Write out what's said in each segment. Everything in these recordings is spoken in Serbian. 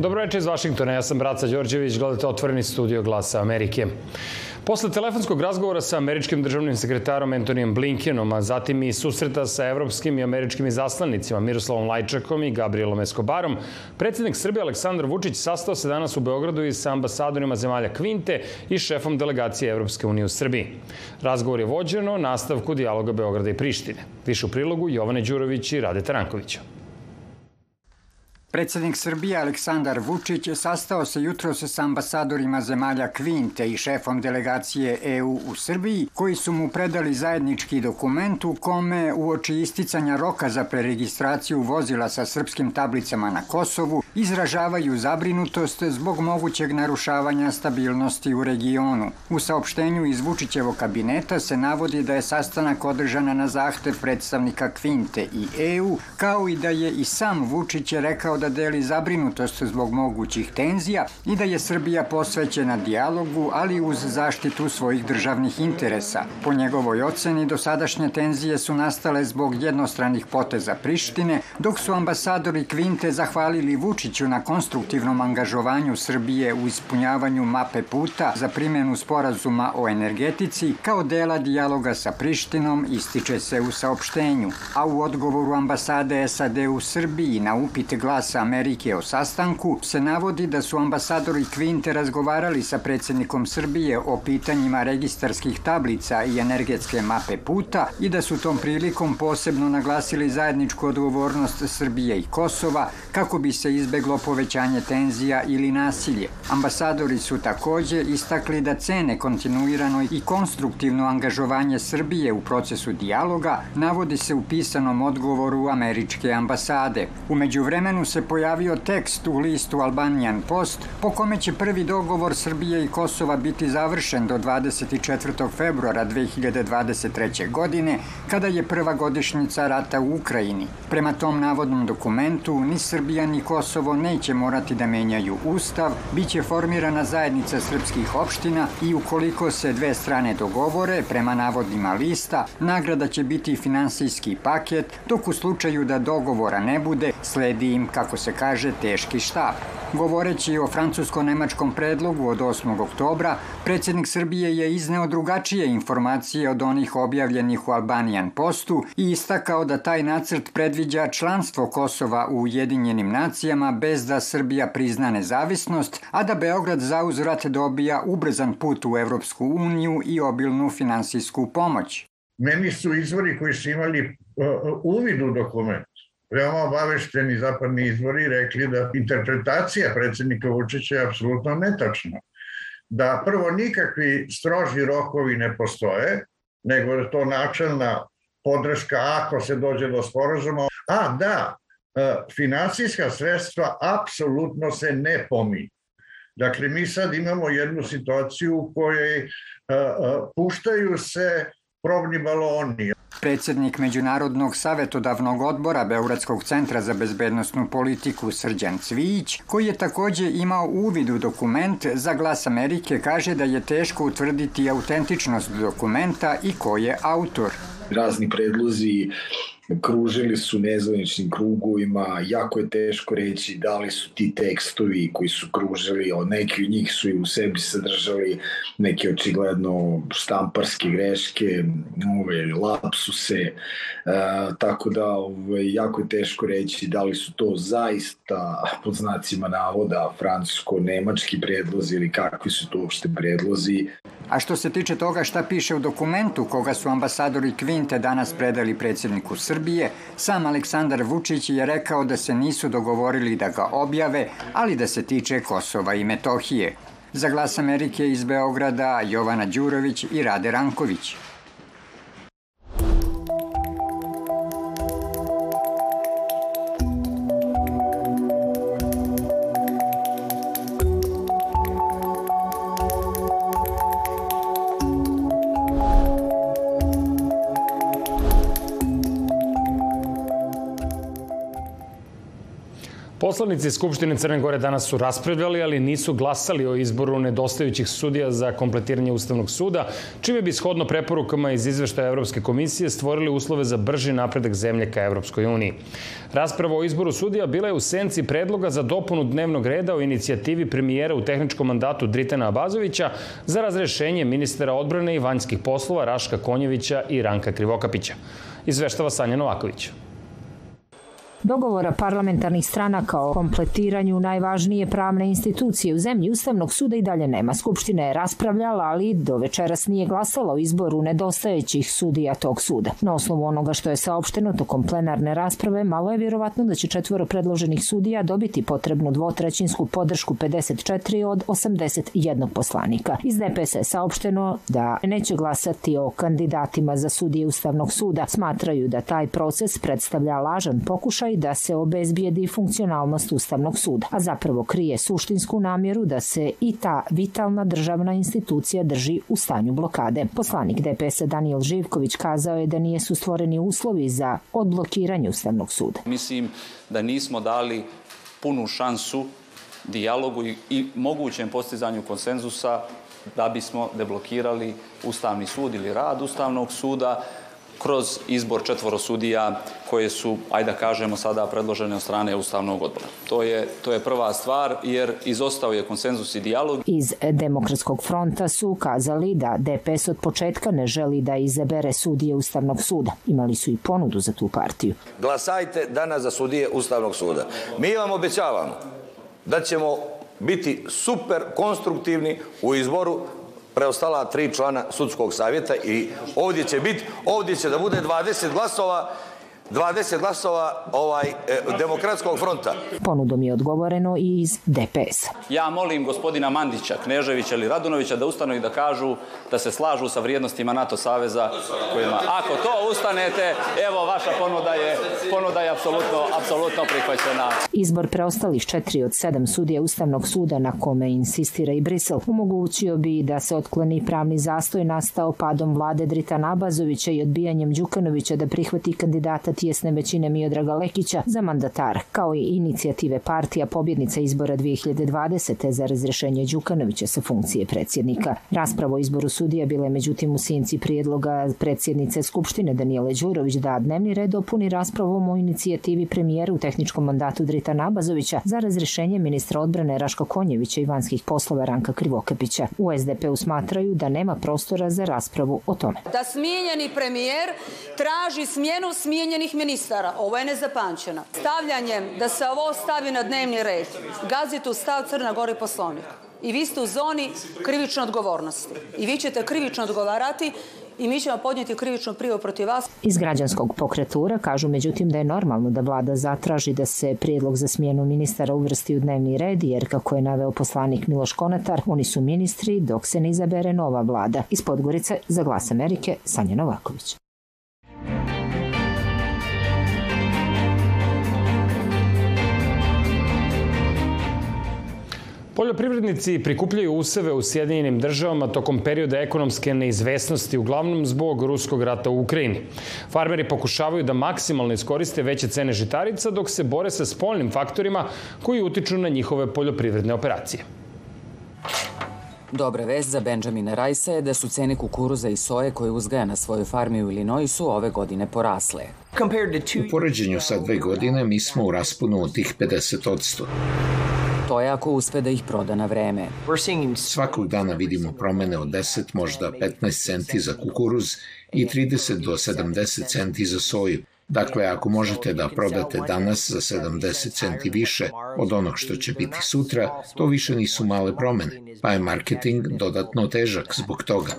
Dobro večer iz Vašingtona, ja sam Braca Đorđević, gledate otvoreni studio Glasa Amerike. Posle telefonskog razgovora sa američkim državnim sekretarom Antonijem Blinkenom, a zatim i susreta sa evropskim i američkim izaslanicima Miroslavom Lajčakom i Gabrielom Escobarom, predsednik Srbije Aleksandar Vučić sastao se danas u Beogradu i sa ambasadorima zemalja Kvinte i šefom delegacije Evropske unije u Srbiji. Razgovor je vođeno nastavku dijaloga Beograda i Prištine. Više u prilogu Jovane Đurović i Rade Tarankovića. Predsednik Srbije Aleksandar Vučić sastao se jutro sa ambasadorima zemalja Kvinte i šefom delegacije EU u Srbiji, koji su mu predali zajednički dokument u kome uoči isticanja roka za preregistraciju vozila sa srpskim tablicama na Kosovu izražavaju zabrinutost zbog mogućeg narušavanja stabilnosti u regionu. U saopštenju iz Vučićevog kabineta se navodi da je sastanak održana na zahtev predstavnika Kvinte i EU, kao i da je i sam Vučić rekao da deli zabrinutost zbog mogućih tenzija i da je Srbija posvećena dijalogu, ali uz zaštitu svojih državnih interesa. Po njegovoj oceni, dosadašnje tenzije su nastale zbog jednostranih poteza Prištine, dok su ambasadori Kvinte zahvalili Vučiću na konstruktivnom angažovanju Srbije u ispunjavanju mape puta za primjenu sporazuma o energetici kao dela dijaloga sa Prištinom, ističe se u saopštenju. A u odgovoru ambasade SAD u Srbiji na upite glas glasa Amerike o sastanku se navodi da su ambasadori Kvinte razgovarali sa predsednikom Srbije o pitanjima registarskih tablica i energetske mape puta i da su tom prilikom posebno naglasili zajedničku odgovornost Srbije i Kosova kako bi se izbeglo povećanje tenzija ili nasilje. Ambasadori su takođe istakli da cene kontinuirano i konstruktivno angažovanje Srbije u procesu dijaloga navodi se u pisanom odgovoru američke ambasade. Umeđu vremenu se pojavio tekst u listu Albanian Post po kome će prvi dogovor Srbije i Kosova biti završen do 24. februara 2023. godine, kada je prva godišnjica rata u Ukrajini. Prema tom navodnom dokumentu, ni Srbija ni Kosovo neće morati da menjaju ustav, biće formirana zajednica srpskih opština i ukoliko se dve strane dogovore, prema navodima lista, nagrada će biti finansijski paket, dok u slučaju da dogovora ne bude, sledi im kako se kaže, teški štab. Govoreći o francusko-nemačkom predlogu od 8. oktobra, predsednik Srbije je izneo drugačije informacije od onih objavljenih u Albanijan postu i istakao da taj nacrt predviđa članstvo Kosova u Ujedinjenim nacijama bez da Srbija prizna nezavisnost, a da Beograd za uzvrat dobija ubrzan put u Evropsku uniju i obilnu finansijsku pomoć. Meni su izvori koji su imali uvid u dokument veoma obavešteni zapadni izvori rekli da interpretacija predsednika Vučića je apsolutno netačna. Da prvo nikakvi stroži rokovi ne postoje, nego je to načelna podrška ako se dođe do sporazuma. A da, e, finansijska sredstva apsolutno se ne pominju. Dakle, mi sad imamo jednu situaciju u kojoj e, e, puštaju se probni baloni. Predsednik Međunarodnog savetodavnog odbora Beogradskog centra za bezbednostnu politiku Srđan Cvijić, koji je takođe imao uvid u dokument za glas Amerike, kaže da je teško utvrditi autentičnost dokumenta i ko je autor. Razni predlozi kružili su nezvaničnim krugovima, jako je teško reći da li su ti tekstovi koji su kružili, od neki od njih su i u sebi sadržali neke očigledno štamparske greške, ove, lapsuse, e, tako da ove, jako je teško reći da li su to zaista pod znacima navoda francusko-nemački predlozi ili kakvi su to uopšte predlozi. A što se tiče toga šta piše u dokumentu koga su ambasadori Kvinte danas predali predsjedniku Srbije, sam Aleksandar Vučić je rekao da se nisu dogovorili da ga objave, ali da se tiče Kosova i Metohije. Za glas Amerike iz Beograda Jovana Đurović i Rade Ranković. Poslanici Skupštine Crne Gore danas su raspravljali, ali nisu glasali o izboru nedostajućih sudija za kompletiranje Ustavnog suda, čime bi shodno preporukama iz izveštaja Evropske komisije stvorili uslove za brži napredak zemlje ka Evropskoj uniji. Rasprava o izboru sudija bila je u senci predloga za dopunu dnevnog reda o inicijativi premijera u tehničkom mandatu Dritana Abazovića za razrešenje ministra odbrane i vanjskih poslova Raška Konjevića i Ranka Krivokapića. Izveštava Sanja Novaković. Dogovora parlamentarnih stranaka o kompletiranju najvažnije pravne institucije u zemlji Ustavnog suda i dalje nema. Skupština je raspravljala, ali do večeras nije glasala o izboru nedostajećih sudija tog suda. Na osnovu onoga što je saopšteno tokom plenarne rasprave, malo je vjerovatno da će četvoro predloženih sudija dobiti potrebnu dvotrećinsku podršku 54 od 81 poslanika. Iz DPS je saopšteno da neće glasati o kandidatima za sudije Ustavnog suda. Smatraju da taj proces predstavlja lažan pokušaj pokušaj da se obezbijedi funkcionalnost Ustavnog suda, a zapravo krije suštinsku namjeru da se i ta vitalna državna institucija drži u stanju blokade. Poslanik DPS Daniel Živković kazao je da nije su stvoreni uslovi za odblokiranje Ustavnog suda. Mislim da nismo dali punu šansu dijalogu i mogućem postizanju konsenzusa da bismo deblokirali Ustavni sud ili rad Ustavnog suda kroz izbor četvoro sudija koje su, ajde da kažemo sada, predložene od strane Ustavnog odbora. To je, to je prva stvar, jer izostao je konsenzus i dijalog. Iz Demokratskog fronta su ukazali da DPS od početka ne želi da izabere sudije Ustavnog suda. Imali su i ponudu za tu partiju. Glasajte danas za sudije Ustavnog suda. Mi vam obećavamo da ćemo biti super konstruktivni u izboru preostala tri člana sudskog savjeta i ovdje će biti, ovdje će da bude 20 glasova 20 glasova ovaj e, demokratskog fronta. Ponudom je odgovoreno i iz DPS. Ja molim gospodina Mandića, Kneževića ili Radunovića da ustanu i da kažu da se slažu sa vrijednostima NATO saveza kojima ako to ustanete, evo vaša ponuda je ponuda je apsolutno apsolutno prihvaćena. Izbor preostalih četiri od sedam sudija Ustavnog suda na kome insistira i Brisel omogućio bi da se otkloni pravni zastoj nastao padom vlade Drita Nabazovića i odbijanjem Đukanovića da prihvati kandidata tjesne većine Miodraga Lekića za mandatar, kao i inicijative partija pobjednica izbora 2020. za razrešenje Đukanovića sa funkcije predsjednika. Raspravo o izboru sudija bila je međutim u sinci prijedloga predsjednice Skupštine Danijele Đurović da dnevni red dopuni raspravom o inicijativi premijera u tehničkom mandatu Drita Nabazovića za razrešenje ministra odbrane Raška Konjevića i vanjskih poslova Ranka Krivokapića. U SDP-u smatraju da nema prostora za raspravu o tome. Da smijenjeni premijer traži smjenu smijenjenih svih ministara. Ovo je nezapančeno. Stavljanjem da se ovo stavi na dnevni red, gazi tu stav Crna Gori poslovnik. I vi ste u zoni krivične odgovornosti. I vi ćete krivično odgovarati i mi ćemo podnijeti krivičnu prijavu protiv vas. Iz građanskog pokretura kažu međutim da je normalno da vlada zatraži da se prijedlog za smjenu ministara uvrsti u dnevni red, jer kako je naveo poslanik Miloš Konatar, oni su ministri dok se ne izabere nova vlada. Iz Podgorice za glas Amerike, Sanja Novaković. Poljoprivrednici prikupljaju useve u Sjedinjenim državama tokom perioda ekonomske neizvesnosti, uglavnom zbog ruskog rata u Ukrajini. Farmeri pokušavaju da maksimalno iskoriste veće cene žitarica dok se bore sa spoljnim faktorima koji utiču na njihove poljoprivredne operacije. Dobra vest za Benjamina Rajsa je da su cene kukuruza i soje koje uzgaja na svojoj farmi u Illinoisu ove godine porasle. U poređenju sa dve godine mi smo u raspunu od tih 50 odsto to je ako uspe da ih proda na vreme. Svakog dana vidimo promene od 10, možda 15 centi za kukuruz i 30 do 70 centi za soju. Dakle, ako možete da prodate danas za 70 centi više od onog što će biti sutra, to više nisu male promene, pa je marketing dodatno težak zbog toga.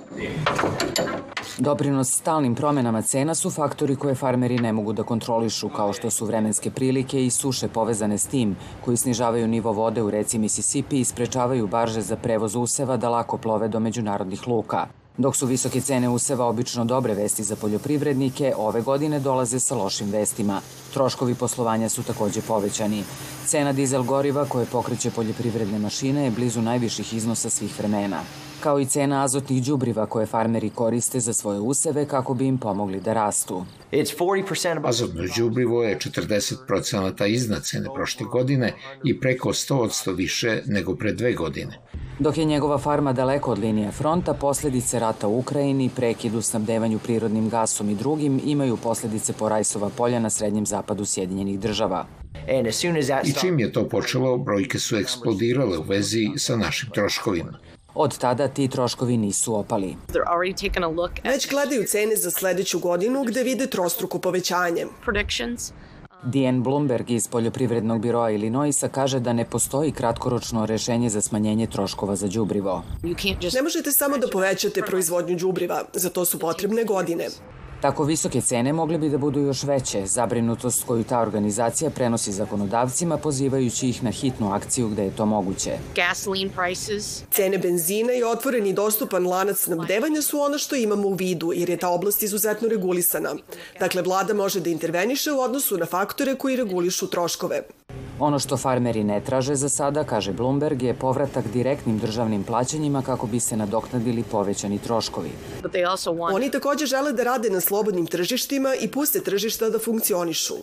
Doprinos stalnim promenama cena su faktori koje farmeri ne mogu da kontrolišu, kao što su vremenske prilike i suše povezane s tim, koji snižavaju nivo vode u reci Mississippi i sprečavaju barže za prevoz useva da lako plove do međunarodnih luka. Dok su visoke cene useva obično dobre vesti za poljoprivrednike, ove godine dolaze sa lošim vestima. Troškovi poslovanja su takođe povećani. Cena dizel goriva koje pokreće poljoprivredne mašine je blizu najviših iznosa svih vremena kao i cena azotnih đubriva koje farmeri koriste za svoje useve kako bi im pomogli da rastu. Azotno đubrivo je 40% iznad cene prošle godine i preko 100% više nego pre dve godine. Dok je njegova farma daleko od linije fronta, posledice rata u Ukrajini, prekid u snabdevanju prirodnim gasom i drugim imaju posledice po rajsova polja na srednjem zapadu Sjedinjenih država. I čim je to počelo, brojke su eksplodirale u vezi sa našim troškovima. Od tada ti troškovi nisu opali. Već gledaju cene za sledeću godinu gde vide trostruku povećanje. Diane Bloomberg iz Poljoprivrednog biroa Illinoisa kaže da ne postoji kratkoročno rešenje za smanjenje troškova za đubrivo. Ne možete samo da povećate proizvodnju đubriva, za to su potrebne godine. Tako visoke cene mogle bi da budu još veće, zabrinutost koju ta organizacija prenosi zakonodavcima pozivajući ih na hitnu akciju gde je to moguće. Cene benzina i otvoren i dostupan lanac snabdevanja su ono što imamo u vidu, jer je ta oblast izuzetno regulisana. Dakle, vlada može da interveniše u odnosu na faktore koji regulišu troškove. Ono što farmeri ne traže za sada, kaže Bloomberg, je povratak direktnim državnim plaćanjima kako bi se nadoknadili povećani troškovi. Oni takođe žele da rade na slobodnim tržištima i puste tržišta da funkcionišu.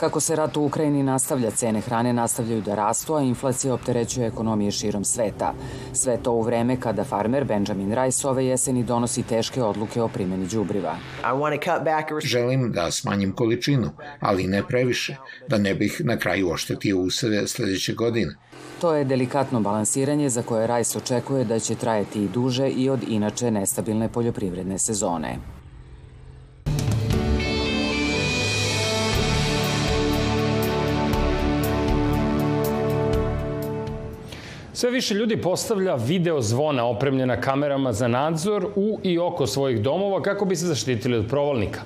Kako se rat u Ukrajini nastavlja, cene hrane nastavljaju da rastu, a inflacija opterećuje ekonomije širom sveta. Sve to u vreme kada farmer Benjamin Rice ove jeseni donosi teške odluke o primjeni đubriva. Želim da smanjim količinu, ali ne previše, da ne bih na kraju oštetio useve sledeće godine. To je delikatno balansiranje za koje Rice očekuje da će trajati i duže i od inače nestabilne poljoprivredne sezone. Sve više ljudi postavlja video zvona opremljena kamerama za nadzor u i oko svojih domova kako bi se zaštitili od provalnika.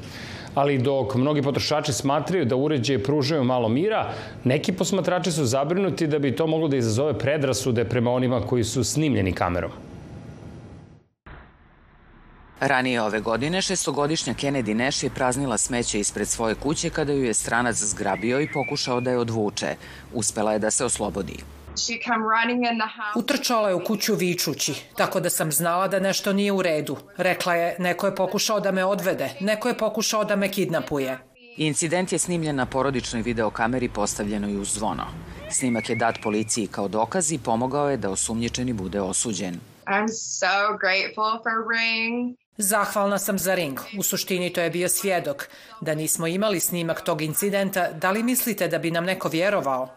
Ali dok mnogi potrošači smatraju da uređaje pružaju malo mira, neki posmatrači su zabrinuti da bi to moglo da izazove predrasude prema onima koji su snimljeni kamerom. Ranije ove godine šestogodišnja Kennedy Nash je praznila smeće ispred svoje kuće kada ju je stranac zgrabio i pokušao da je odvuče. Uspela je da se oslobodi. Utrčala je u kuću vičući, tako da sam znala da nešto nije u redu. Rekla je, neko je pokušao da me odvede, neko je pokušao da me kidnapuje. Incident je snimljen na porodičnoj videokameri postavljenoj uz zvono. Snimak je dat policiji kao dokaz i pomogao je da osumnjičeni bude osuđen. I'm so grateful for Ring. Zahvalna sam za Ring. U suštini to je bio svjedok. Da nismo imali snimak tog incidenta, da li mislite da bi nam neko vjerovao?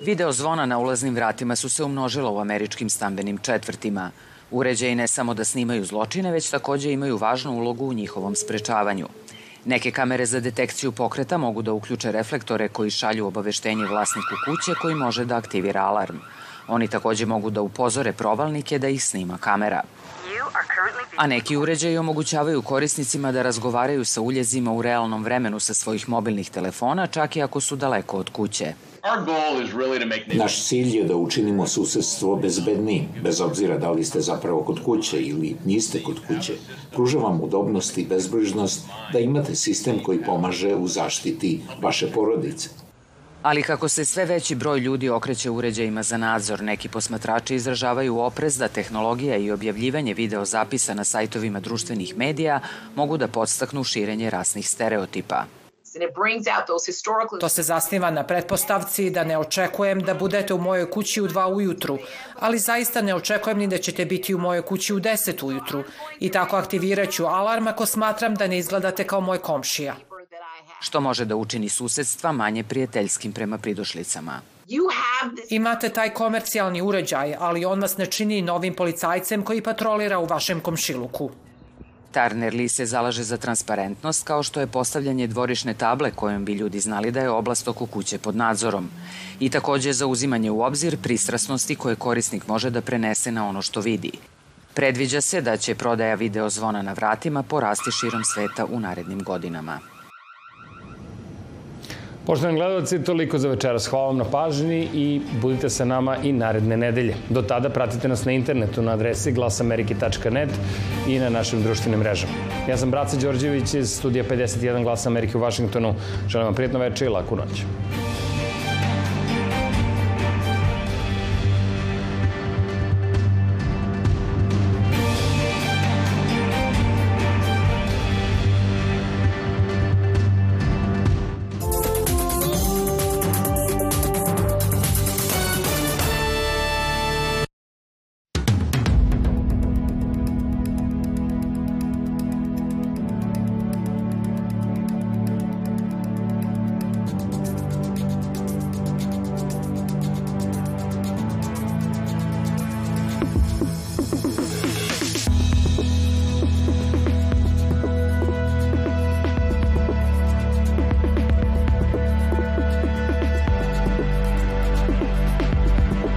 Video zvona na ulaznim vratima su se umnožila u američkim stambenim četvrtima. Uređaji ne samo da snimaju zločine, već takođe imaju važnu ulogu u njihovom sprečavanju. Neke kamere za detekciju pokreta mogu da uključe reflektore koji šalju obaveštenje vlasniku kuće koji može da aktivira alarm. Oni takođe mogu da upozore provalnike da ih snima kamera. A neki uređaji omogućavaju korisnicima da razgovaraju sa uljezima u realnom vremenu sa svojih mobilnih telefona, čak i ako su daleko od kuće. Naš cilj je da učinimo susedstvo bezbednijim, bez obzira da li ste zapravo kod kuće ili niste kod kuće. Pruža vam udobnost i bezbrižnost da imate sistem koji pomaže u zaštiti vaše porodice. Ali kako se sve veći broj ljudi okreće uređajima za nadzor, neki posmatrači izražavaju oprez da tehnologija i objavljivanje video zapisa na sajtovima društvenih medija mogu da podstaknu širenje rasnih stereotipa. To se zasniva na pretpostavci da ne očekujem da budete u mojoj kući u dva ujutru, ali zaista ne očekujem ni da ćete biti u mojoj kući u deset ujutru i tako aktivirat ću alarm ako smatram da ne izgledate kao moj komšija. Što može da učini susedstva manje prijateljskim prema pridošlicama. Imate taj komercijalni uređaj, ali on vas ne čini novim policajcem koji patrolira u vašem komšiluku. Turner Lee se zalaže za transparentnost kao što je postavljanje dvorišne table kojom bi ljudi znali da je oblast oko kuće pod nadzorom i takođe za uzimanje u obzir pristrasnosti koje korisnik može da prenese na ono što vidi. Predviđa se da će prodaja video zvona na vratima porasti širom sveta u narednim godinama. Poštovani gledalci, toliko za večeras. Hvala vam na pažnji i budite sa nama i naredne nedelje. Do tada pratite nas na internetu na adresi glasamerike.net i na našim društvenim mrežama. Ja sam Braca Đorđević iz studija 51 Glasa Amerike u Vašingtonu. Želim vam prijetno večer i laku noć.